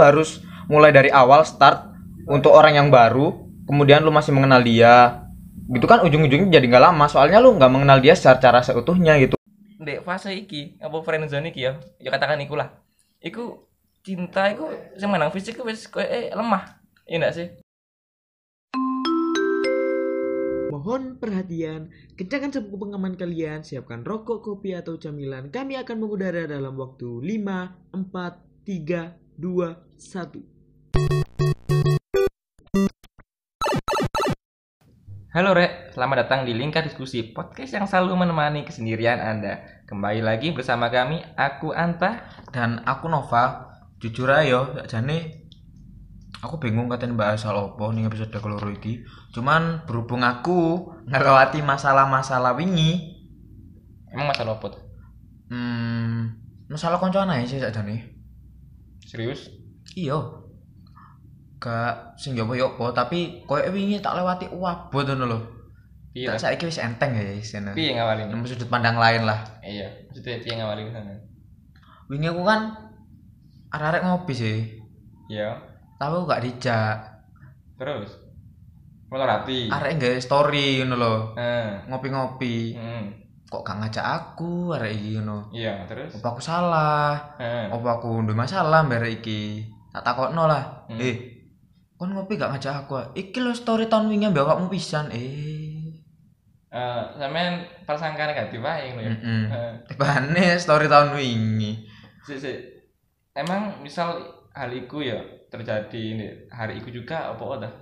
harus mulai dari awal start untuk orang yang baru kemudian lu masih mengenal dia. Gitu kan ujung-ujungnya jadi nggak lama soalnya lu nggak mengenal dia secara seutuhnya gitu. Dek fase iki apa friendzone iki ya? Ya katakan iku lah. Iku cinta iku sing menang fisik wis koyo eh, lemah. Iya enggak sih? Mohon perhatian, kencangkan sabuk pengaman kalian, siapkan rokok, kopi, atau camilan. Kami akan mengudara dalam waktu 5, 4, 3, 2, 1. Halo Rek, selamat datang di Lingkar Diskusi, podcast yang selalu menemani kesendirian Anda. Kembali lagi bersama kami, aku Anta. dan aku Nova jujur aja jane aku bingung katanya bahas soal opo nih episode keloro iki cuman berhubung aku ngelewati masalah-masalah wingi Emang masalah apa tuh? hmm, masalah koncoan aja sih sakjane Serius? iya gak sing yo apa tapi koyo wingi tak lewati wabot ngono lho Iya. tak saiki wis enteng ya ngono Piye ngawalin? nemu sudut pandang lain lah Iya, maksudnya piye ngawalin sana? wingi aku kan arek-arek ngopi sih Iya. tapi aku gak dijak Terus? Motor hati. arek nggak story ngono lho Nah. ngopi-ngopi Hmm. Kok gak ngajak aku arek iki ngono Iya, terus? apa aku salah Heeh. apa aku ndek masalah mbere iki tak takokno lah Hmm. eh kon ngopi gak ngajak aku iki lho story tahun wingi mbak awakmu pisan eh Eh, sampean prasangka negatif aja ngono ya. heeh tibane story tahun wingi Si, si. Emang misal hal iku ya terjadi ini hari iku juga apa udah?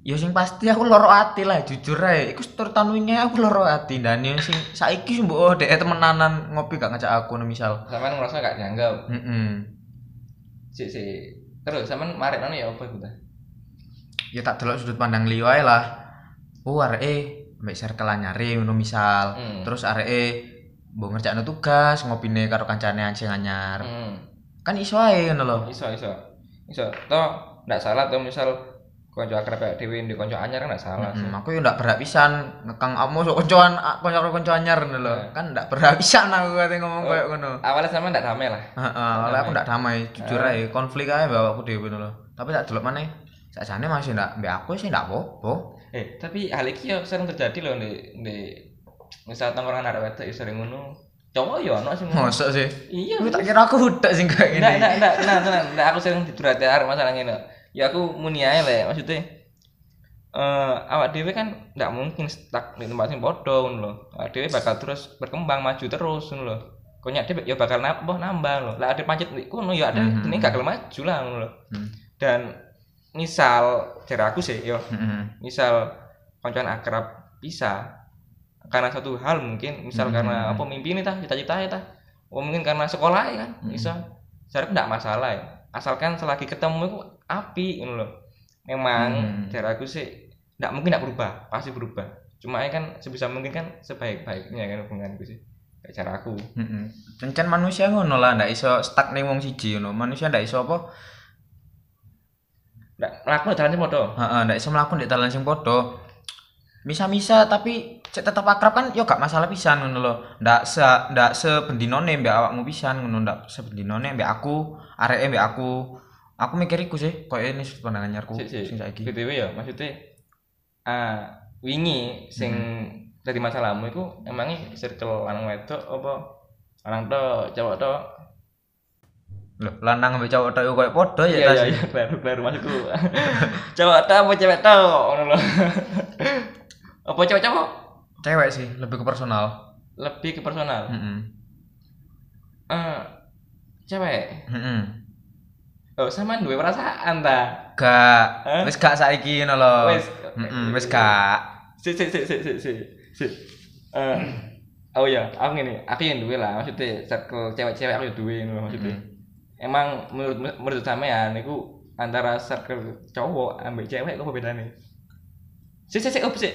Ya sing pasti aku loro ati lah jujur ae iku tahun wingi aku loro ati dan yang sing saiki mbok dhek temenanan ngopi gak ngajak aku no misal Sampean ngerasa gak dianggap. heeh Si, si. Terus sampean marek nang ya apa iku ta? ya tak delok sudut pandang liyo ae lah oh areke mbek circle nyari ngono misal Hmm. terus areke mbok ngerjakno tugas ngopine karo kancane sing anyar Hmm. kan iso ae ngono lho Iso, iso. Iso. Toh ndak salah toh misal konco akrab kayak dhewe ndek konco anyar kan ndak salah sih. Hmm, aku ndak berhak pisan ngekang kamu sok koncoan konco konco anyar ngono lho Nah. kan berhak pisan aku kate ngomong Oh. ngono Awalnya sampean ndak damai lah. awalnya aku ndak damai jujur Ah. ae konflik ae bawa aku ngono lho tapi tak delok maneh sakjane masih ndak mbek aku sih ndak apa-apa Eh, tapi hal iki ya sering terjadi loh di di misal tongkrongan arek wedok ya sering ngono. Cowok ya ono sing ngono. mosok sih Iya. tak kira aku udah sing kayak gini Nggak, nggak, nggak, nggak, nggak, nggak, aku sering didurati arek masalah ngene. Ya aku muni ae le, maksudnya eh awak dhewe kan nggak mungkin stuck di tempat sing padha ngono lho. Awak dhewe bakal terus berkembang maju terus ngono lho. Konyak dhewe ya bakal nambah nambah lho. Lah ada pancet kono ya ada Mhm. ini gak gelem maju lah ngono lho. Hmm. Dan misal cara aku sih yo Heeh. misal koncoan akrab bisa karena satu hal mungkin misal Hmm. karena apa mimpi ini tah cita-cita ya tah oh mungkin karena sekolah ya kan Hmm. bisa saya tidak masalah ya asalkan selagi ketemu api gitu loh memang Hmm. cara aku sih tidak mungkin tidak berubah pasti berubah cuma ya kan sebisa mungkin kan sebaik-baiknya kan hubunganku sih kayak cara aku Heeh. Encen manusia ngono lah ndak iso stuck ning wong siji ngono. Manusia ndak iso apa? nggak laku jalan sih podo Heeh, ndak iso mlaku ndek dalan sing padha. Misa-misa tapi cek tetep akrab kan yo gak masalah pisan ngono lho. Ndak se ndak sebendinone mbek awakmu pisan ngono ndak sebendinone mbek aku, areke mbek aku. Aku mikir iku sih, koyo ini sudut pandang anyarku sih sih sing saiki. btw ya maksudnya ah wingi sing jadi masalahmu itu emangnya circle lanang wedok apa lanang tok cowok tok Lho, lanang mbek cowok tok yo koyo padha ya iya tas. iya iya baru baru maksudku cowok tok apa cewek tok ngono lho apa cowok cowok Cewek sih, lebih ke personal. lebih ke personal Heeh. eh cewek Heeh. Oh sama dua perasaan ta? Gak, Hah? wis gak saiki ngono lho. Wis. Heeh, wis gak. si si si si si si si. Eh, oh iya aku gini aku yang duwe lah maksudnya circle cewek-cewek aku yang duwe ngono maksudnya. Emang menurut menurut sampean itu antara circle cowok ambil cewek apa bedanya si si si apa sih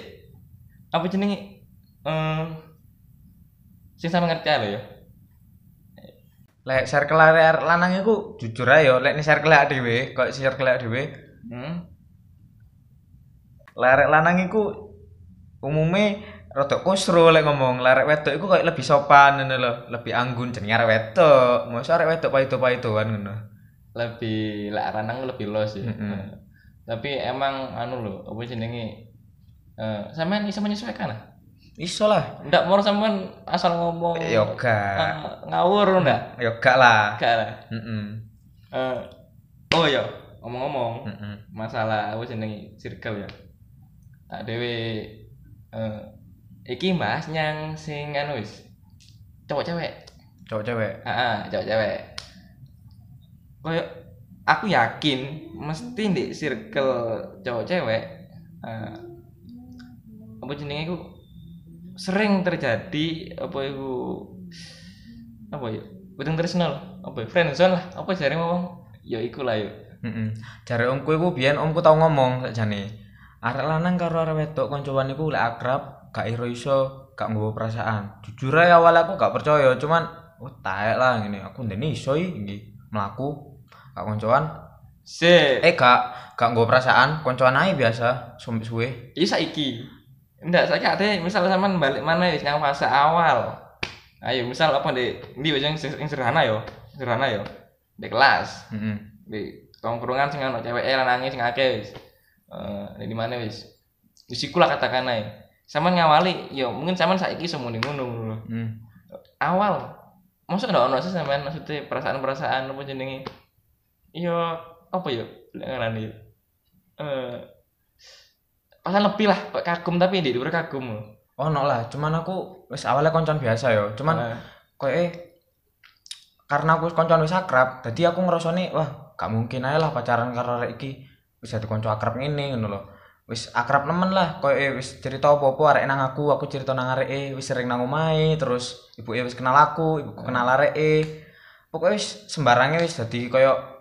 apa jenenge? Eh sing sama ngerti lho ya Lek circle arek lanang iku jujur ae yo, lek circle arek dhewe, kok circle arek dhewe, hmm? lek lanang iku umume rada kusro lek ngomong, lek wedok iku koyo lebih sopan ngono lho, lebih anggun jenenge arek wedok. Mosok arek wedok paido-paidoan ngono. lebih lah ranang lebih los ya. Mm-mm. Eh, Tapi emang anu lho, apa jenenge eh sampean iso menyesuaikan lah. Iso lah Ndak mau sampean asal ngomong yo gak eh, ngawur ndak? yo gak lah Gak lah. Mm-mm. Eh, oh ya, ngomong-ngomong Mm-mm. masalah apa jenenge circle ya. Tak dewe eh iki Mas nyang sing anu wis cowok cewek. cowok cewek Heeh, cowok cewek. Koyo aku yakin mesti di circle cowok cewek eh, apa jenenge iku sering terjadi apa iku apa ya Betul tresno apa ya friendzone lah, apa jare ngomong ya iku lah ya. Heeh. Jare omku iku biyen omku tau ngomong sakjane. Arek lanang karo arek wedok koncoan iku lek akrab gak iro iso gak nggawa perasaan. Jujur ae awal aku gak percaya, cuman oh taek lah ngene. Aku ndene iso iki mlaku gak koncoan. Se, Eh gak gak nggawa perasaan, koncoan ae biasa sumpah suwe. iki saiki. Ndak saiki ate misal sampean balik mana wis nang fase awal. Ayo misal apa di di yang sing sederhana yo, sederhana yo. Di kelas, Heeh. di tongkrongan sing ana cewek lanange sing akeh wis. Eh di mana wis. Wis iku lah katakan ae. Sampean ngawali yo mungkin sampean saiki iso muni ngono lho. Hmm. Awal Maksudnya ndak ono sih sampean maksudnya perasaan-perasaan apa jenenge? Yo apa yo? Lek ngarani. Eh perasaan lebih lah, kagum tapi di luar kagum. lho. Ono lah, cuman aku wis awalnya koncoan biasa yo. Cuman Eh, koyo eh karena aku koncoan wis akrab, dadi aku ngrasane wah, gak mungkin ae lah pacaran karo arek iki wis dadi konco akrab ngene ngono lho. Wis akrab nemen lah, koyo eh wis cerita apa-apa arek nang aku, aku cerita nang areke, wis sering nang omahe, terus ibuke wis kenal aku, ibuku kenal areke. Pokoknya wis sembarangnya wis dadi koyo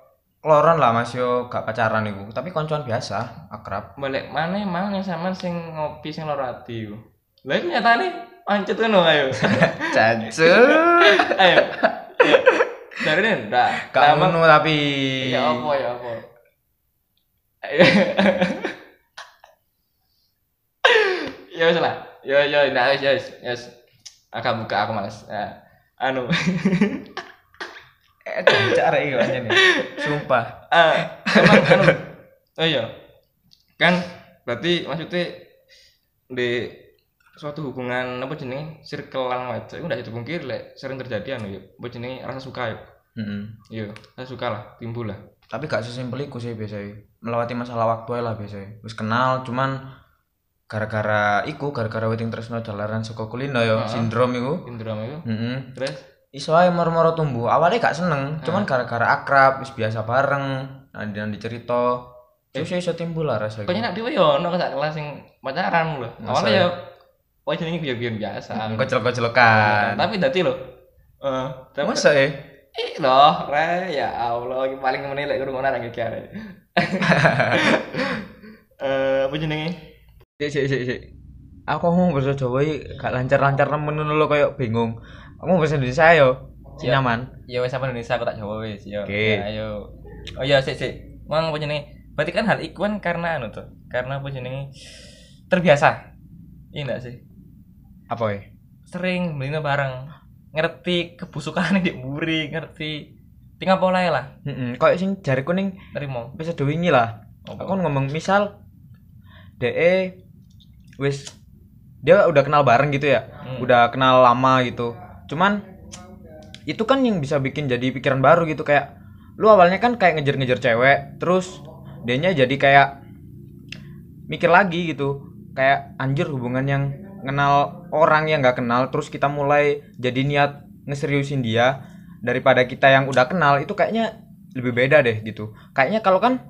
kloron lah Mas yo gak pacaran iku, tapi koncoan biasa, akrab. balik mana emang yang sampean sing ngopi sing loro ati iku. Lah iki nyatane pancet ngono ayo. Cacu. ayo. Dari ini ndak. Gak ngono tapi. Ya apa ya apa. Ya wis lah. Ya ya ndak wis ya wis. Ya wis. Aku buka aku males. Ya. Anu. Eh, cara iki anjene. Sumpah. Ah, emang anu. Oh iya. Kan berarti maksudnya di suatu hubungan apa jenenge circle lanang wedok itu ndak dipungkiri lek sering terjadi anu ya apa jenenge rasa suka Heeh. iya rasa suka lah timbul lah Tapi gak sesimpel iku sih biasanya. Melewati masalah waktu lah biasanya. Wis kenal cuman gara-gara iku gara-gara wedding tresno jalaran saka kulino yo Heeh. sindrom iku. sindrom itu Heeh. terus Iso ae moro-moro tumbuh. Awalnya gak seneng, cuman gara-gara akrab, wis biasa bareng, nanti nanti cerita. Terus ya iso timbul lah rasa iku. kayaknya nak dhewe yo ono sak kelas sing pacaran lho Masa awalnya ya? ya oh jenenge biar-biar biasa Kocel-kocelokan. tapi dadi lho eh tapi Masa ya? Ih loh, re ya Allah, paling menilai kurang ngono iki arek. Eh, apa jenenge? Sik sik sik sik. Aku ngomong bahasa Jawa gak lancar-lancar nemen ngono lho kayak bingung. Ngomong bahasa Indonesia yo. Iya. nyaman. Ya wis sampe Indonesia aku tak jawab wis ya. Oke. Ya, ayo. Oh iya sik sik. Mang apa jenenge? Berarti kan hal iku kan karena anu tuh. Karena apa jenenge? Terbiasa. Iya enggak sih? Apa ya? Sering belinya bareng. Ngerti kebusukan di buri, ngerti tinggal pola ya lah. Heeh, koyo sing jariku ning Terima. episode wingi lah. Apa? Aku ngomong misal DE wis dia udah kenal bareng gitu ya. Hmm. Udah kenal lama gitu. Cuman itu kan yang bisa bikin jadi pikiran baru gitu kayak lu awalnya kan kayak ngejar-ngejar cewek, terus dianya jadi kayak mikir lagi gitu. Kayak anjir hubungan yang kenal orang yang nggak kenal terus kita mulai jadi niat ngeseriusin dia daripada kita yang udah kenal itu kayaknya lebih beda deh gitu. Kayaknya kalau kan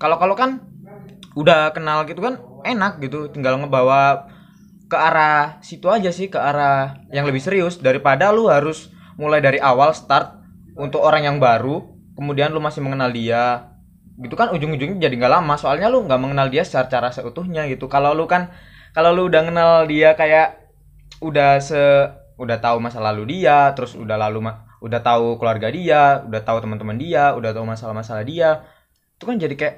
kalau kalau kan udah kenal gitu kan enak gitu tinggal ngebawa ke arah situ aja sih ke arah yang lebih serius. Daripada lu harus mulai dari awal start untuk orang yang baru kemudian lu masih mengenal dia. Gitu kan ujung-ujungnya jadi nggak lama. Soalnya lu nggak mengenal dia secara seutuhnya gitu. Kalau lu kan kalau lu udah kenal dia kayak udah se udah tahu masa lalu dia terus udah lalu ma- udah tahu keluarga dia udah tahu teman-teman dia udah tahu masalah-masalah dia itu kan jadi kayak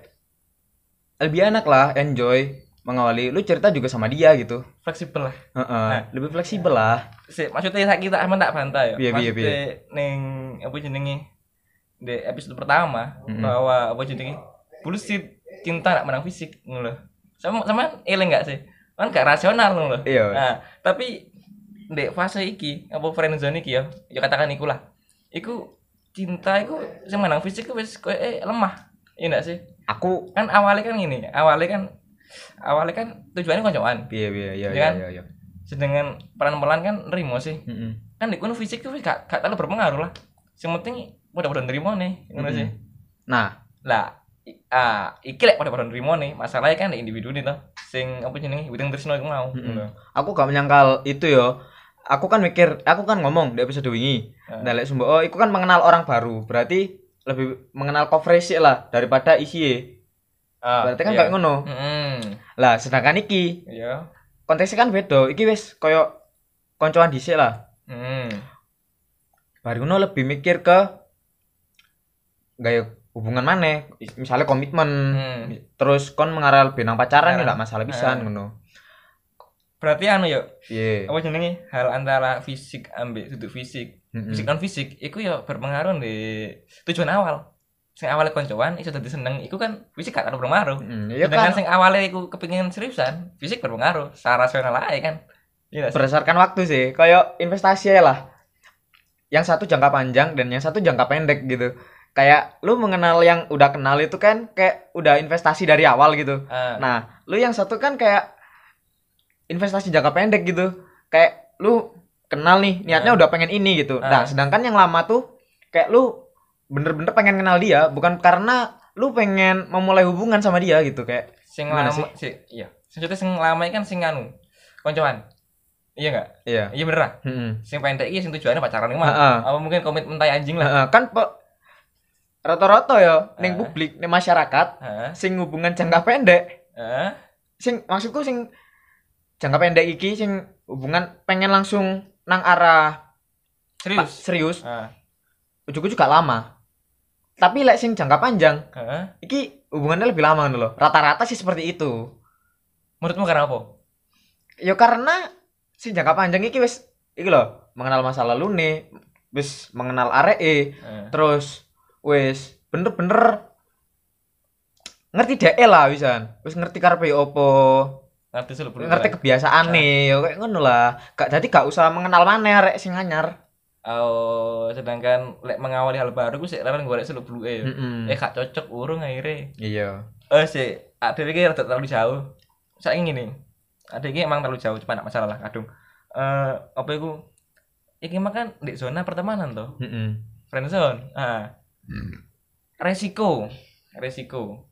lebih enak lah enjoy mengawali lu cerita juga sama dia gitu Fleksibel lah. Heeh, Nah. lebih fleksibel lah Sik, maksudnya kita aman tak bantah ya. Piye, piye, Maksudnya ning apa jenenge? di episode pertama Mm-mm. bahwa apa jenenge bullshit cinta nak menang fisik ngono. Sama sama eling gak sih? Kan gak rasional ngono. Iya. Nah, tapi di fase iki apa friendzone iki ya, ya katakan iku lah. Iku cinta iku sing menang fisik wis eh, lemah. Iya gak sih? Aku Kan awalnya kan gini, awalnya kan awalnya kan tujuannya koncoan. piye piye ya Iya ya kan? ya ya. Sedangkan pelan-pelan kan nerimo sih. Heeh. Kan di fisik itu gak, gak terlalu berpengaruh lah. Yang penting udah-udah nerimo nih, ngono Mm-mm. sih. Nah, lah ah iki lek pada pada nerimo nih masalahnya kan di individu nih toh sing apa jenenge widang tresno iku mau Mm-mm. ngono. aku gak menyangkal itu yo. Aku kan mikir, aku kan ngomong di episode wingi. Ah. Nah, lek sumbo, oh, iku kan mengenal orang baru. Berarti lebih mengenal coverage sih lah daripada isi. Ah, Berarti kan iya. kayak ngono. Heeh. Lah, sedangkan iki Iya. konteksnya kan beda. Iki wis koyo koncoan dhisik lah. Hmm. Baru ngono lebih mikir ke gaya hubungan mana misalnya komitmen Hmm. terus kon mengarah lebih nang pacaran ya nggak masalah pisan Eh. ngono Berarti anu yo, piye apa jenenge hal antara fisik ambek duduk fisik, Mm-mm. fisik non fisik iku yo berpengaruh di tujuan awal. Sing awalnya koncoan iso dadi seneng iku kan fisik gak terlalu berpengaruh. Mm, ya Sedangkan kan sing awalnya iku kepingin seriusan, fisik berpengaruh, secara rasional aja kan. Iya berdasarkan waktu sih kayak investasi lah yang satu jangka panjang dan yang satu jangka pendek gitu kayak lu mengenal yang udah kenal itu kan kayak udah investasi dari awal gitu Ah, nah lu yang satu kan kayak investasi jangka pendek gitu kayak lu kenal nih niatnya Ah. udah pengen ini gitu nah Ah. sedangkan yang lama tuh kayak lu bener-bener pengen kenal dia bukan karena lu pengen memulai hubungan sama dia gitu kayak sing lama sih? iya. Maksudnya sing lama kan sing anu, koncoan. Iya enggak? iya Iya bener lah. Mm-mm. Sing pendek iki sing tujuannya pacaran mah. Heeh. Apa mungkin komitmen tai anjing lah. Heeh, kan pe- rata-rata ya ning Ah. publik ning masyarakat Heeh. sing hubungan jangka pendek Heeh. sing maksudku sing jangka pendek iki sing hubungan pengen langsung nang arah Serius. pa- serius Heeh. ujug-ujug gak lama tapi lek sing jangka panjang Heeh. iki hubungannya lebih lama loh rata-rata sih seperti itu. Menurutmu karena apa? ya karena sing jangka panjang iki wis iki loh mengenal masa lalu nih wis mengenal arek Heeh. terus wis bener-bener ngerti dhek lah wisan. Wis ngerti karepe opo Ngerti ngerti kebiasaan nih yo kayak ngono lah. Gak jadi gak usah mengenal mana arek sing anyar Oh, sedangkan lek mengawali hal baru gue sih leren golek seluk beluk eh. Mm-mm. Eh gak cocok urung akhirnya. iya Oh sih, ada iki rada terlalu jauh. Saya ingin nih. Ada iki emang terlalu jauh, cuma nak masalah lah kadung. Eh apa iku? Iki mah kan di zona pertemanan toh. Mm-mm. friendzone ah resiko resiko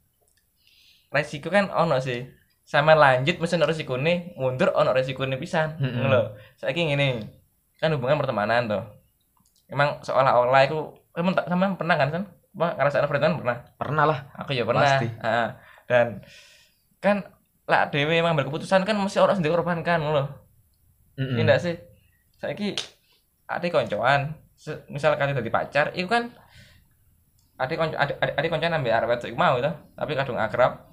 resiko kan ono sih sama lanjut mesti ono resiko nih mundur ono resiko nih pisan mm loh saya gini kan hubungan pertemanan tuh emang seolah-olah itu emang tak sama pernah kan kan Apa, ngerasain friendzone pernah pernah lah aku ya pernah Pasti. Ah, dan kan lah dewe emang berkeputusan kan mesti orang sendiri korbankan loh Mm-mm. Iya enggak sih? Saiki ade koncoan, se- misal kali dadi pacar, iku kan ade konco ade, ade koncoan arep wedok iku mau to, tapi kadung akrab.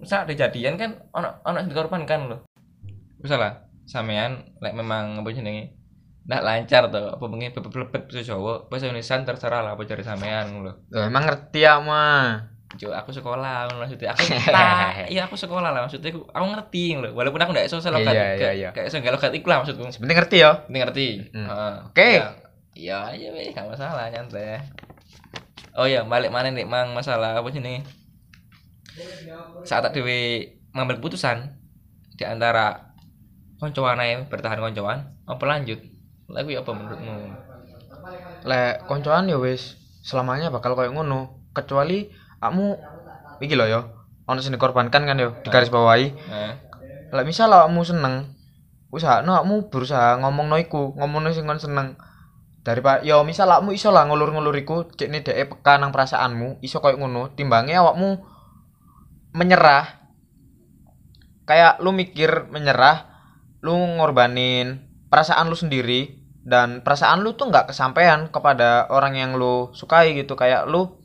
Misal ada jadian kan ono ono sing dikorbankan lho. Misal lah sampean lek memang apa jenenge ndak lancar to, apa mungkin bebet-bebet bahasa Jawa, bahasa Indonesia terserah lah apa cari sampean lho. Loh, emang ngerti ya mah Jo, aku sekolah ngono maksudnya. Aku tak, iya aku sekolah lah maksudnya aku, aku ngerti lho. Walaupun aku ndak iso logat, Iya, iya, iya. kayak iso logat iku lah maksudku. sepenting ngerti ya Ini ngerti. Hmm. Oke. Ya, Iya aja weh, gak masalah nyantai. Oh iya, balik mana nih mang masalah apa sih nih? Saat tak dewe ngambil keputusan di antara koncoan bertahan koncoan apa lanjut? Lagu ya apa menurutmu? lek koncoan ya wis selamanya bakal koyo ngono. Kecuali kamu iki lho yo ono sing dikorbankan kan yo di garis bawahi. Nah, lek misal awakmu seneng usahano awakmu berusaha ngomong iku ngomong sing kon seneng. Daripada yo misal awakmu iso lah ngulur-ngulur iku cekne dhek peka nang perasaanmu iso koyo ngono. Timbange awakmu menyerah. Kayak lu mikir menyerah lu ngorbanin perasaan lu sendiri dan perasaan lu tuh nggak kesampaian kepada orang yang lu sukai gitu kayak lu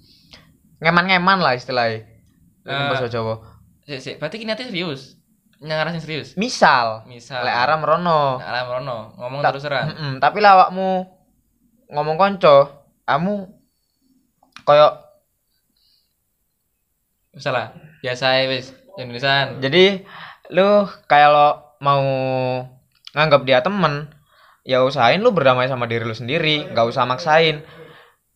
ngeman-ngeman lah istilahnya uh, bahasa Jawa sik sik, berarti ini nanti serius. Nyangarasin serius. misal Misal lek aram rono alam rono ngomong Tak- terus terang. Mm-mm, tapi lah awakmu ngomong konco, kamu koyo Salah. Biasa ae wis Indonesian. jadi lu kayak lo mau nganggap dia temen ya usahain lu berdamai sama diri lu sendiri nggak usah maksain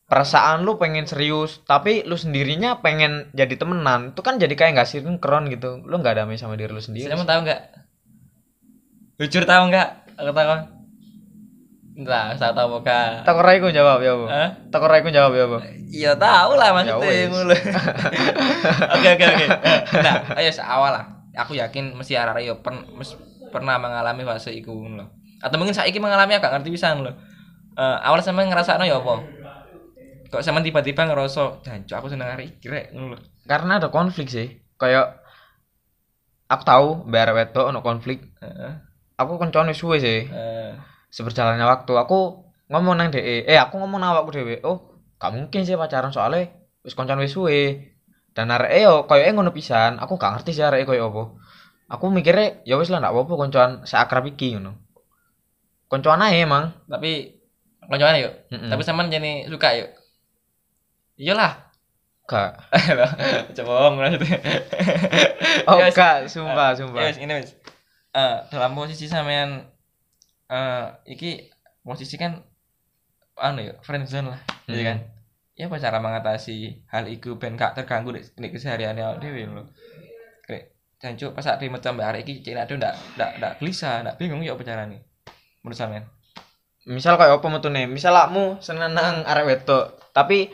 perasaan lu pengen serius tapi lu sendirinya pengen jadi temenan itu kan jadi kayak nggak sinkron gitu lu nggak damai sama diri lu sendiri Kamu tahu nggak? Jujur tahu nggak? Aku tahu. Entah, saya tahu bukan. takut raiku jawab ya bu Hah? takut raiku jawab ya bu Iya tahu lah maksudnya Ya wes. ngono. Oke oke oke. Nah, ayo awal lah. Aku yakin mesti arah yo pernah mengalami fase iku ngono. Atau mungkin saiki mengalami agak ngerti pisan lho. Eh awal sama ngerasakno ya apa? Kok sama tiba-tiba ngerasa, "Jancuk aku seneng hari iki rek," ngono karena ada konflik sih. Kayak aku tahu biar wedok ono konflik. Heeh. aku kencone suwe sih. Eh, seberjalannya waktu aku ngomong nang DE eh aku ngomong nang awakku dhewe oh gak mungkin sih pacaran soalnya wis koncan wis suwe. Dan arek yo koyo ngono pisan aku gak ngerti sih arek koyo apa. Aku mikirnya ya wis lah ndak apa-apa koncoan seakrab iki ngono koncoan ae emang tapi koncoan yuk. Mm-mm. Tapi sampean jadi suka yuk. Iyalah. gak Coba maksudnya. oh Ya gak sumpah sumpah Ya wis, ini wis. Eh, dalam posisi sampean eh iki posisi kan anu ya friendzone lah, gitu Hmm. kan. Ya apa cara mengatasi hal itu ben gak terganggu di, di kesehariannya dhewe lho. Kayak jancuk pas sak metu mbak arek iki cek ndak ndak ndak gelisah, ndak bingung ya apa carane. Menurut sampean. misal kayak apa metune misal lakmu seneng nang arek wedok tapi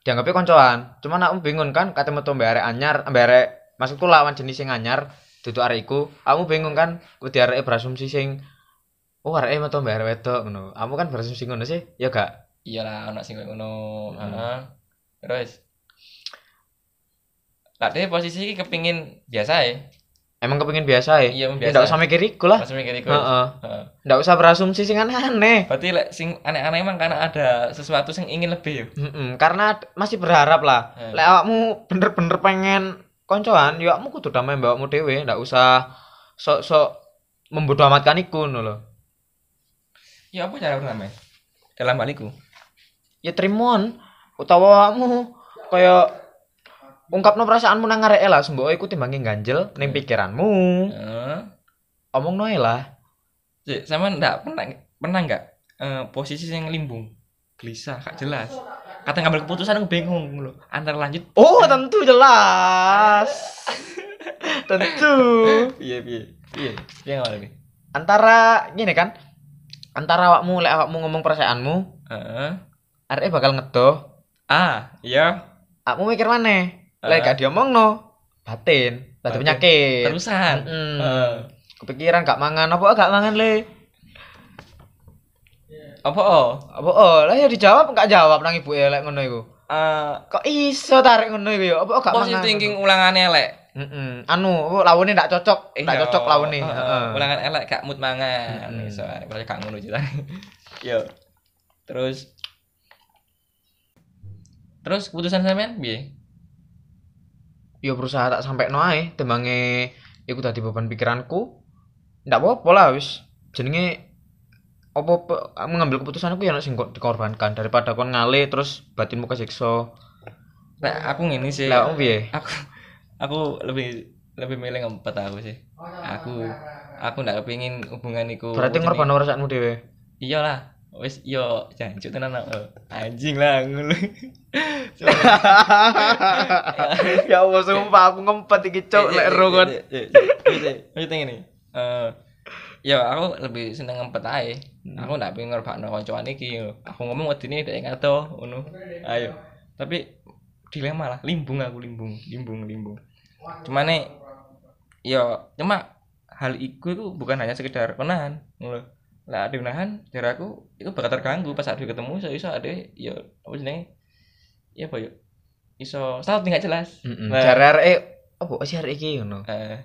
dianggapnya koncoan cuman aku bingung kan kate metu mbak arek anyar mbak arek maksudku lawan jenis sing anyar duduk arek iku aku bingung kan kudu arek berasumsi sing oh arek metu mbak arek wedok ngono kamu kan berasumsi ngono sih ya gak Iyalah ana sing ngono. Hmm. Heeh. Terus Lah posisi iki kepingin biasa ya. Emang kepengin biasa ya Iya, Ya, biasa. ndak usah mikir iku lah Pas mikir iku. heeh ndak usah berasumsi sing aneh-aneh Berarti lek sing aneh-aneh emang karena ada sesuatu yang ingin lebih ya. Mm-mm, karena masih berharap lah Hmm. lek awakmu bener-bener pengen koncoan ya awakmu kudu damai mbak awakmu dhewe ndak usah sok-sok membodoh amatkan iku ngono lho Ya apa cara pertama? Dalam hal iku. ya trimon utawa awakmu kaya ungkapno perasaanmu nang arek lah sembo. Iku timbange ganjel ning pikiranmu. Heeh. omongno ae lah. Cik, sama ndak? Pernah pernah enggak eh, posisi yang limbung? Gelisah gak jelas. Kata ngambil keputusan aku bingung loh antara lanjut oh tentu jelas. Tentu. Iya iya iya iya nggak nih antara gini kan? Antara awakmu lek awakmu ngomong perasaanmu Heeh. arek bakal ngedoh. Ah iya. Aku mikir mana? Lek Ah. gak diomongno batin, batin Batin. penyakit. terusan Mm-mm. Heeh. Kepikiran gak mangan apa gak mangan le? apa oh Apa oh, lah ya dijawab gak jawab nang ibu lek ngono iku. Eh, Kok iso tarik ngono iku ya? Apa gak positive mangan? thinking ulangannya elek Heeh. Anu, apa lawune ndak cocok, ndak Iya. cocok lawune. Heeh, Heeh. ulangan elek gak mood mangan Mm-mm. iso ae boleh gak ngono ceritane yo terus terus keputusan sampean piye Ya berusaha tak sampai no ae tembange iku tadi beban pikiranku. Ndak apa-apa lah wis. Jenenge apa mengambil keputusan aku ya sing dikorbankan daripada kon ngale terus batinmu kesiksa. nah aku ngene sih Lah kamu piye? aku aku lebih lebih milih ngempet aku sih aku aku ndak kepingin hubungan iku Berarti ngorban perasaanmu dhewe. iyalah wis yo jancuk tenan aku. anjing lah ngono ya Allah sumpah aku ngempet iki cok lek kon. Maksudnya gini, eh ya aku lebih seneng ngempet ae. Aku ndak pengen ngorbakno koncoan iki. Aku ngomong wedine dhek ngato ngono. Ayo. Tapi dilema lah, limbung aku limbung, limbung, limbung. Cuman nih ya cuma hal itu bukan hanya sekedar kenahan ngono. Lah ada nahan jarakku itu bakal terganggu pas ada ketemu iso iso ada ya apa jenenge? Ya apa ya? Iso salah tinggal jelas. Heeh. Nah. Jare arek apa sih arek iki ngono. Eh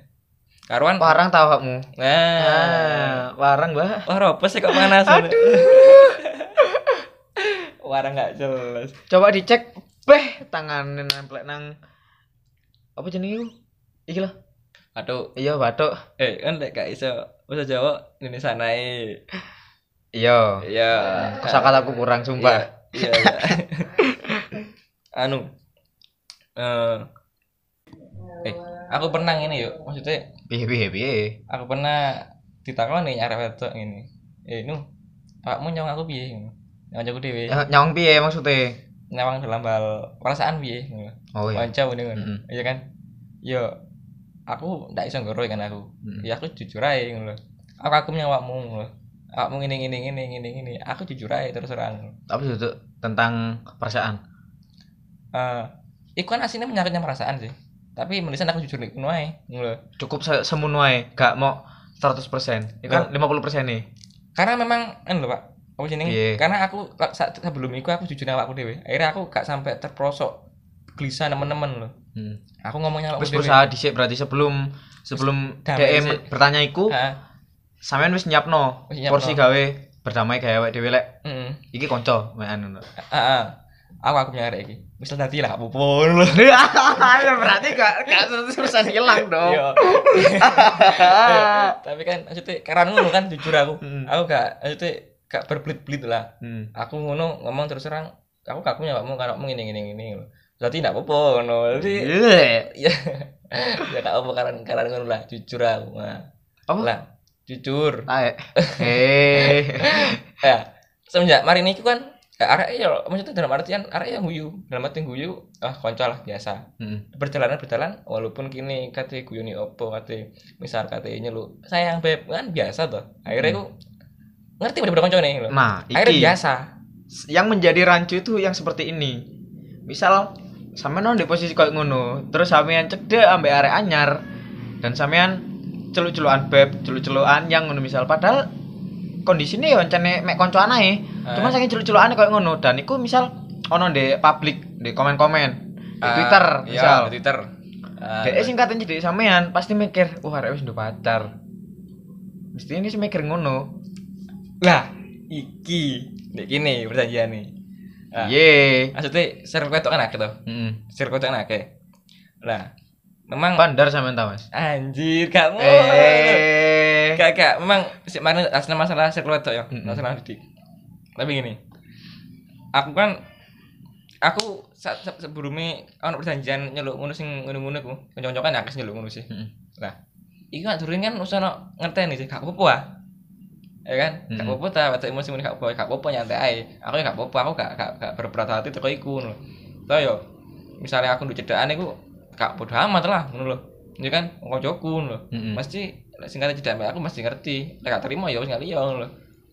karuan Warang tau kamu. Nah, Ah, warang, Mbak. wah ropes sih kok panas. Aduh. Warang nggak jelas. Coba dicek beh tangan nempel nang apa jenenge iku? Iki lho. Aduh, Iya, batuk. eh kan lek gak iso bahasa Jawa Indonesia naik. Iya. Iya. Kosakataku kurang sumpah. Iya. iya. anu eh eh aku pernah ini yuk maksudnya Piye piye piye. aku pernah ditakoni arek wedok ini eh nu awakmu nyawang aku piye nyawang aku dhewe Ya, Nyawang piye maksudnya? nyawang dalam hal perasaan piye ngono Oh iya. kanca ngene ngono Mm-mm. iya kan yo aku ndak iso ngoro kan aku Mm. ya aku jujur aja ngono aku aku nyawakmu ngono awakmu ngene ngene ngene ngene ngene aku jujur aja terus terang Tapi itu tentang perasaan. eh iku kan aslinya menyangkutnya perasaan sih tapi menisan aku jujur ngono ae ngono. Cukup se semono ae, gak mau 100%. Itu kan 50% nih. karena memang anu lho Pak apa jenenge Piye? karena aku sebelum iku aku jujur nang awakku dhewe akhirnya aku gak sampai terprosok gelisah temen-temen lho Hmm. aku ngomongnya Wis dhewe berusaha dhisik berarti sebelum sebelum damai DM dhisik. bertanya iku Heeh. sampean wis nyiapno porsi gawe berdamai gawe awake dhewe lek heeh iki kanca wean ngono. heeh aku aku nyari iki misal tadi lah apa pun lho Ya berarti gak gak 100% hilang dong. Iya. tapi kan maksudnya karena ngono kan jujur aku Hmm. aku gak maksudnya gak berbelit-belit lah Hmm. aku ngono ngomong terus terang aku gak punya kamu kalau ngene ngene ngene ngono berarti ndak apa-apa ngono jadi Iya. ya ya gak apa karena karena ngono lah jujur aku nah Apa? lah jujur Tae. Eh. ya semenjak mari ini kan ya, arek ya maksudnya dalam artian arek yang guyu dalam arti guyu ah konco lah biasa Hmm. perjalanan berjalan walaupun kini kate guyoni opo kate misal kate lu sayang beb kan biasa tuh akhirnya aku ngerti pada konco nih lho Nah, akhirnya biasa yang menjadi rancu itu yang seperti ini. Misal sampean di posisi kayak ngono, terus sampean cedek ambek arek anyar dan sampean celuk-celukan beb, celuk-celukan yang ngono misal padahal kondisine yo encene mek kanca ae. Cuma Ah. saking celuk-celukane kayak ngono dan iku misal ono di publik, di komen-komen, di Ah, Twitter iya, misal. di Twitter Ah, Dek sing katanya jadi sampean pasti mikir, wah arek wis pacar. Mesti ini sih mikir ngono. lah iki nek kini perjanjian nih Iya. maksudnya circle itu kan akeh tuh Heeh. circle itu kan akeh lah memang Bandar sampean tahu, Mas. anjir kamu Eh. gak gak memang sih mana asli masalah circle itu ya Mm-mm. masalah didik tapi gini aku kan aku saat se- sebelumnya ono perjanjian nyeluk ngono sing ngono-ngono ku kanca-kanca kan akeh nyeluk ngono sih Heeh. lah iki kan durung kan usah ngerteni sih gak apa-apa ah. Ya kan gak Mm-mm. apa-apa ta waktu emosi muni gak apa-apa gak apa-apa nyantai ae aku ya gak apa-apa aku gak gak, gak berberat hati teko iku ngono Lah yo misalnya aku nduk cedakan iku gak bodo amat lah ngono lho ya kan kancaku ngono Mm-mm. mesti sing kata cedak aku mesti ngerti lek gak terima ya wis ngali lho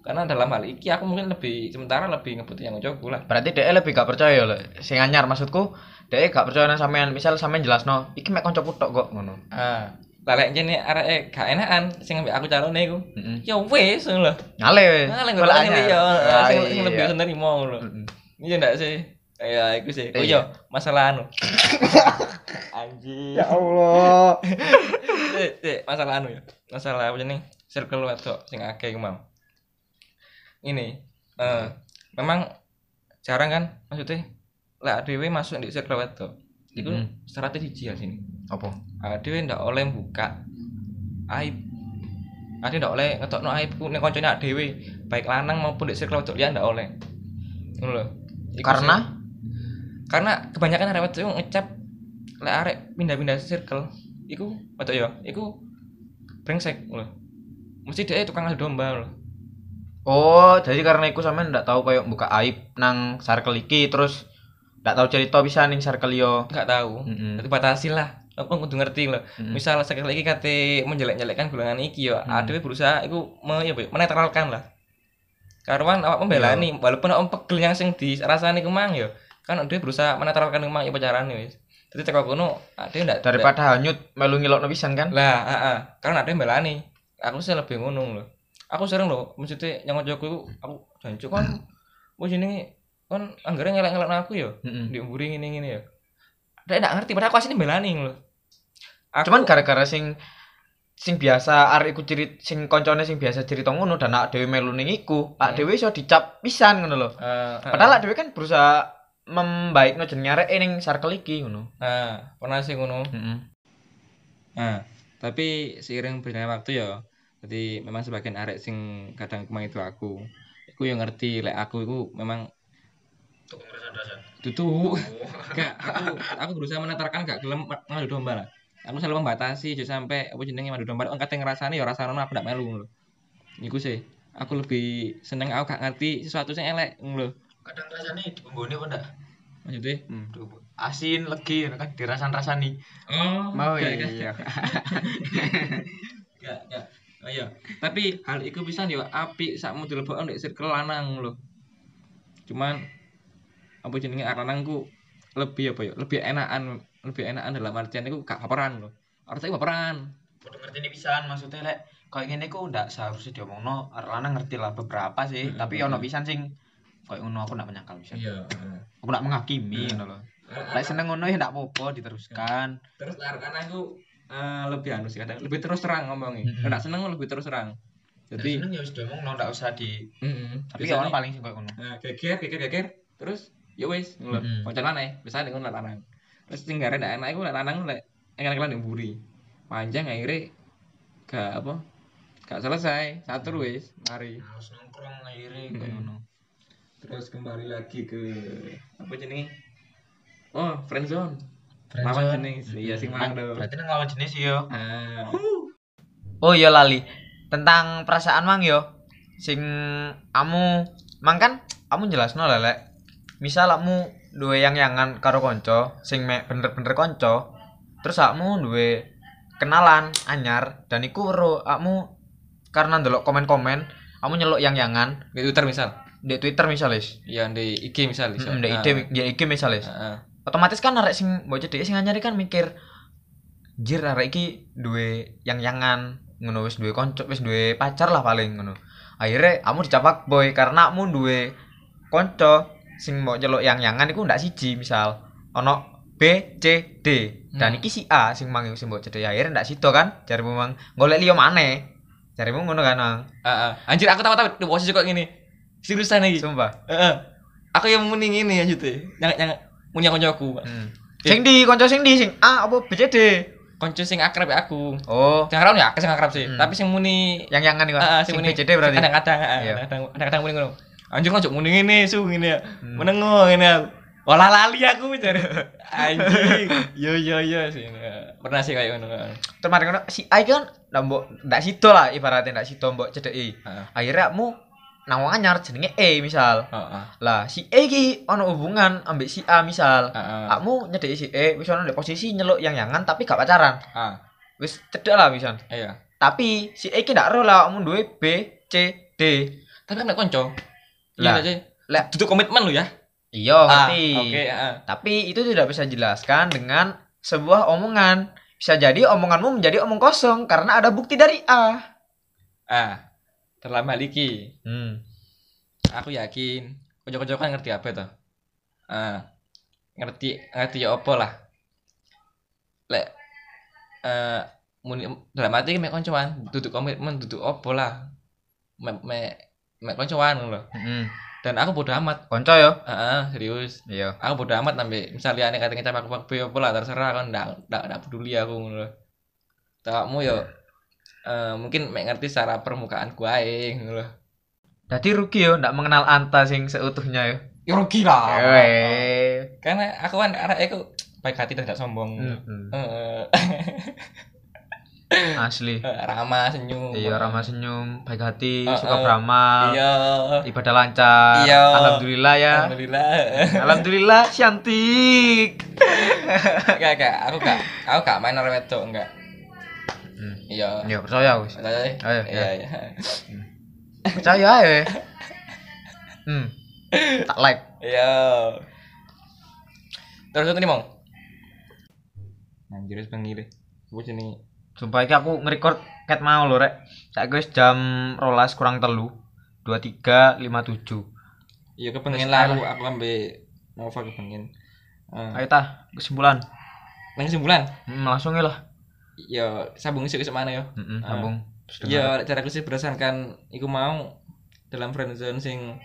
karena dalam hal iki aku mungkin lebih sementara lebih ngebut yang kancaku lah Berarti dia lebih gak percaya lho. Sing anyar maksudku, dia gak percaya nang sampean. Misal sampean jelasno, iki mek kancaku tok kok ngono. ah lah lek jene arek gak enakan sing ambek aku calone iku Heeh. ya wis ngono lho Ngale ngene anyar. ya, sing sing iya. lebih nerima ngono. Mm-mm. Iya ndak sih? Ya iku sih. Oh Iya. iya, masalah anu. Anjir. Ya Allah. Eh, eh, masalah anu ya. Masalah apa jeneng? Circle wedok sing akeh iku mau. Ini eh memang jarang kan maksudnya lah dhewe masuk di circle wedok. Iku Mm. strategi ya sini. Apa? Ah dhewe ndak oleh buka aib. Ade ndak oleh ngetokno aibku ning kancane awake dhewe, baik lanang maupun di circle wedok ndak oleh. Ngono lho. Karena karena kebanyakan arek wedok iku ngecap lek arek pindah-pindah circle iku wedok ya, iku brengsek lho. Mesti dia tukang adu domba lho. Oh, jadi karena iku sampean ndak tahu koyo buka aib nang circle iki terus ndak tahu cerita bisa ning circle yo. Enggak tahu. Mm-mm. Tapi batasi lah. Aku kudu ngerti lho. Mm-mm. Misal sekali lagi kate menjelek-jelekkan golongan iki ya, Hmm. adewe berusaha iku me, ya, menetralkan lah. Karuan awak membelani, walaupun awak pegel yang sing dirasani ku mang ya, kan adewe berusaha menetralkan ku mang ya pacarane wis. Dadi teko kono adewe ndak Daripada hanyut melu ngilokno pisan kan? lah, heeh. Karena adewe belani. Aku sih lebih ngono lho. Aku sering lho, maksudnya yang iku aku jancuk kan wis ini kan anggere ngelak-ngelakno aku ya. Heeh. Diumburi ngene-ngene ya. Dek ndak ngerti padahal aku asline belani lho. Aku, Cuman gara-gara sing sing biasa arek iku cirit sing koncone sing biasa cerita ngono dan awak dhewe melu ning iku, awak Hmm. dhewe iso dicap pisan ngono lho. eh, Padahal awak dhewe kan berusaha membaikno jenenge arek ning circle iki ngono. Nah, pernah sih ngono. Heeh. Nah, tapi seiring berjalannya waktu ya, jadi memang sebagian arek sing kadang kemang itu aku. Iku yang ngerti lek aku iku memang Tutu. Gak, aku aku berusaha menetarkan gak gelem ngadu domba lah. Aku selalu membatasi aja sampai apa jenenge ngadu domba. Kan kate ngrasani ya rasane aku ndak melu lho. Iku sih. Aku lebih seneng aku gak ngerti sesuatu sing elek ngono lho. kadang rasanya di pembone kok ndak Maksudnya? hmm. asin legi kan dirasan rasani Oh, mau gak, gak. iya Gak, gak. Oh iya, tapi hal itu bisa yo apik sakmu dilebokno ndek circle lanang lho. Cuman apa jenenge lanangku lebih apa ya? Lebih enakan, lebih enakan dalam artian iku gak baperan lho. Artinya baperan. Udah ngerti nih pisan maksudnya lek kayak gini ku ndak seharusnya diomongno arek lanang ngerti lah beberapa sih Hmm, tapi betul. ono pisan sing kayak ngono aku ndak menyangkal pisan Iya. aku ndak menghakimi ngono lho lek seneng ngono ya ndak apa-apa diteruskan Terus arek lanangku eh, lebih anu sih kadang lebih terus terang ngomongnya. Mm-mm. Ndak seneng lebih terus terang. Jadi, seneng ya wis diomongno ndak usah di mm tapi ya ono paling sing kayak ngono Nah, geger, geger, geger, terus ya wis, ngono. Mm-mm. Kancan maneh, biasane ngono lek lanang. Terus sing gare ndak enak iku lek lanang lek engel-engelan mburi. Panjang akhirnya gak apa? Gak selesai, satu wis, mari. harus nongkrong akhirnya kayak ngono Terus kembali lagi ke apa jenenge? Oh, friendzone. Friendzone. Lawan jenis. Iya sing mang do. berarti nang lawan jenis yo Ah. oh iya lali tentang perasaan mang yo sing kamu mang kan kamu jelasno lah lek misal kamu duwe yang yangan karo konco sing mek bener-bener konco terus kamu duwe kenalan anyar dan iku weruh kamu karena ndelok komen-komen kamu nyeluk yang yangan Di Twitter misal. di Twitter misalnya Iya, di IG misal. misal. Hmm, di Ah. IG di IG misalnya Heeh. otomatis kan arek sing mbok cedek sing anyar kan mikir jir arek iki duwe yang yangan ngono wis duwe konco wis duwe pacar lah paling ngono akhirnya kamu dicapak boy karena kamu duwe konco sing mau nyeluk yang yangan iku ndak siji misal ono B C D dan Hmm. iki si A sing mang sing mbok cedek akhirnya ndak sido kan jarimu mang golek liyo maneh jarimu ngono kan Mang? Ah, ah. Anjir aku tahu-tahu di posisi kok gini. Seriusan iki. sumpah Heeh. Aku yang muni ngene ya jute. Yang yang punya koncoku. hmm. sing di konco sing di sing A apa B C D Konco sing akrab ya aku. oh Sing akrab ya aku sing akrab sih. Hmm. Tapi sing muni yang yangan iku Heeh, sing muni B C D berarti Kadang-kadang Iya. kadang kadang muni ngono. Anjir kok muni ngene su ngene ya. Hmm. Menengo ngene aku. Walah lali aku cari. Anjing. Yo yo yo sih. Pernah sih kayak ngono. kemarin kan si A iki kan mbok ndak sido lah ibaratnya ndak sido mbok cedeki. Heeh. Akhirnya kamu nang wong anyar jenenge E misal. Heeh. Lah si E iki ono hubungan ambek si A misal. Heeh. Kamu nyedeki si E wis ono posisi nyeluk yang yangan tapi gak pacaran. Ah, Wis cedek lah iya. Tapi si E iki ndak ero lah kamu duwe B C D. Tapi kan konco. Iya. Lah. Duduk komitmen lu ya. Iya Ah, ngerti. Oke, heeh. Tapi itu tidak bisa jelaskan dengan sebuah omongan. Bisa jadi omonganmu menjadi omong kosong karena ada bukti dari A. Ah. Dalam hal iki, Hmm. aku yakin konco-konco kan ngerti apa itu. Ah. Ngerti ngerti ya apa lah. Lek eh muni dalam hati mek koncoan, duduk komitmen, duduk apa lah. Mek mek mek koncoan lho. Heeh. Dan aku bodo amat. Konco yo. Heeh, serius. Iya. Aku bodo amat nambe misalnya aneh kata ngecap aku pak lah terserah kan ndak ndak ndak peduli aku ngono lho. Kamu yo eh mungkin mek ngerti secara permukaan ku ae ngono lho. Jadi rugi yo ndak mengenal Anta sing seutuhnya yo. Ya rugi lah. Karena aku kan arek aku baik hati dan tidak sombong. Hmm. Eh, Asli. ramah senyum. Iya ramah senyum, baik hati, Eh, suka eh. beramal, Iya. ibadah lancar. Iya. Alhamdulillah ya. Alhamdulillah. Alhamdulillah cantik. Enggak, enggak. Aku enggak. Aku enggak main orang wedok, enggak. Hmm. Iya. Ya percaya wis. Percaya? Ayo, Iya, ya. iya. Percaya ae. Hmm. Tak like. Iya. Terus itu nih, Mong. Anjir wis bengi deh. Sumpah iki aku nge-record ket mau lho rek. Saiki wis jam 12 kurang telu. 23.57. Iya kepengen lah aku aku ambil Nova kepengen. Eh, Ayo ta, kesimpulan. nang kesimpulan. Hmm, langsung lah. Ya sambung sih mana ya? Heeh, Ah. sambung. Ya cara aku sih berdasarkan iku mau dalam friendzone sing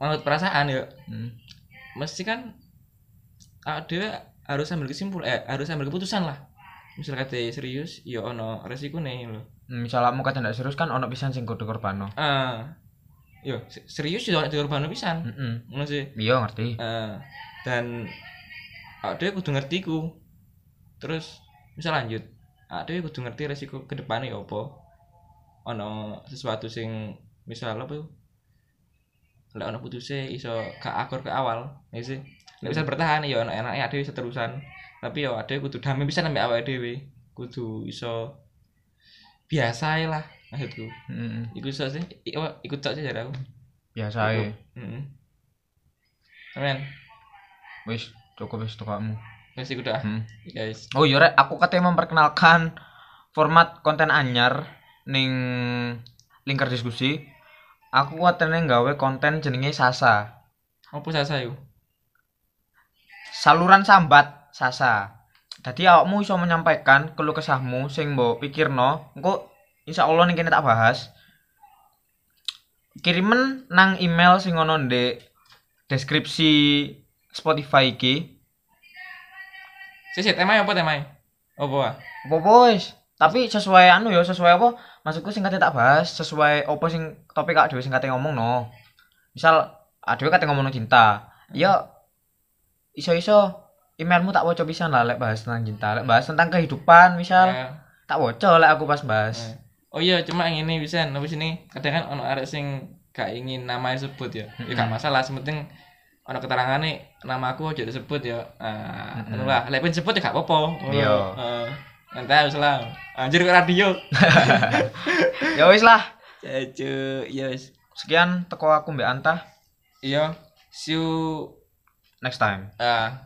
menurut perasaan ya Hmm. mesti kan ada harus ambil kesimpulan eh harus ambil keputusan lah misal kata serius ya ono resiko nih loh Misal kamu kata ndak serius kan ono pisan sing kudu korbano. ah yo se- serius yo nek dikorban pisan. Heeh. ngono sih. Iya ngerti. Eh, dan awake kudu ngerti ku. Terus bisa lanjut awake kudu ngerti resiko ke depannya ya apa? Ono sesuatu sing misal apa lek ono putusnya iso gak akur ke awal ya sih. Lek bisa bertahan ya ono enaknya ada seterusan tapi ya ada kudu damai bisa nambah awake dhewe kudu iso biasa lah maksudku Heeh. iku iso sih ikut tok sih aku Biasa ae. heeh Amen. Wis cukup wis tukamu. Wes iku dah, Hmm. guys. Oh iya rek, aku katanya memperkenalkan format konten anyar ning lingkar diskusi. Aku katanya nggawe konten jenenge Sasa. Apa sasa yuk? Saluran sambat Sasa. Jadi awakmu iso menyampaikan keluh kesahmu sing mbok pikirno, engko insya Allah ning kene tak bahas. Kirimen nang email sing ono ndek deskripsi Spotify iki. Si si temanya apa? Apa? ah? Apa boys? Tapi sesuai anu ya, sesuai apa? Maksudku sing kate tak bahas, sesuai apa sing topik kak dhewe sing kate ngomong no. Misal adewe kate ngomong cinta. Ya iso-iso emailmu tak waca pisan lah lek bahas tentang cinta, lek bahas tentang kehidupan misal Ya. tak waca lek aku pas bahas. Eh. Oh iya, cuma yang ini bisa, habis ini kadang kan ono arek sing gak ingin namanya sebut ya. Ya gak masalah, sementing ono keterangan nih nama aku aja disebut ya. Ah, Mm-mm. anu lah, lek pun disebut ya gak apa-apa. Iya. Heeh. Nanti harus lah. Anjir ke radio. Ya wis lah. Cacu, yes. Sekian teko aku Mbak Anta. Iya. See you Next time. ah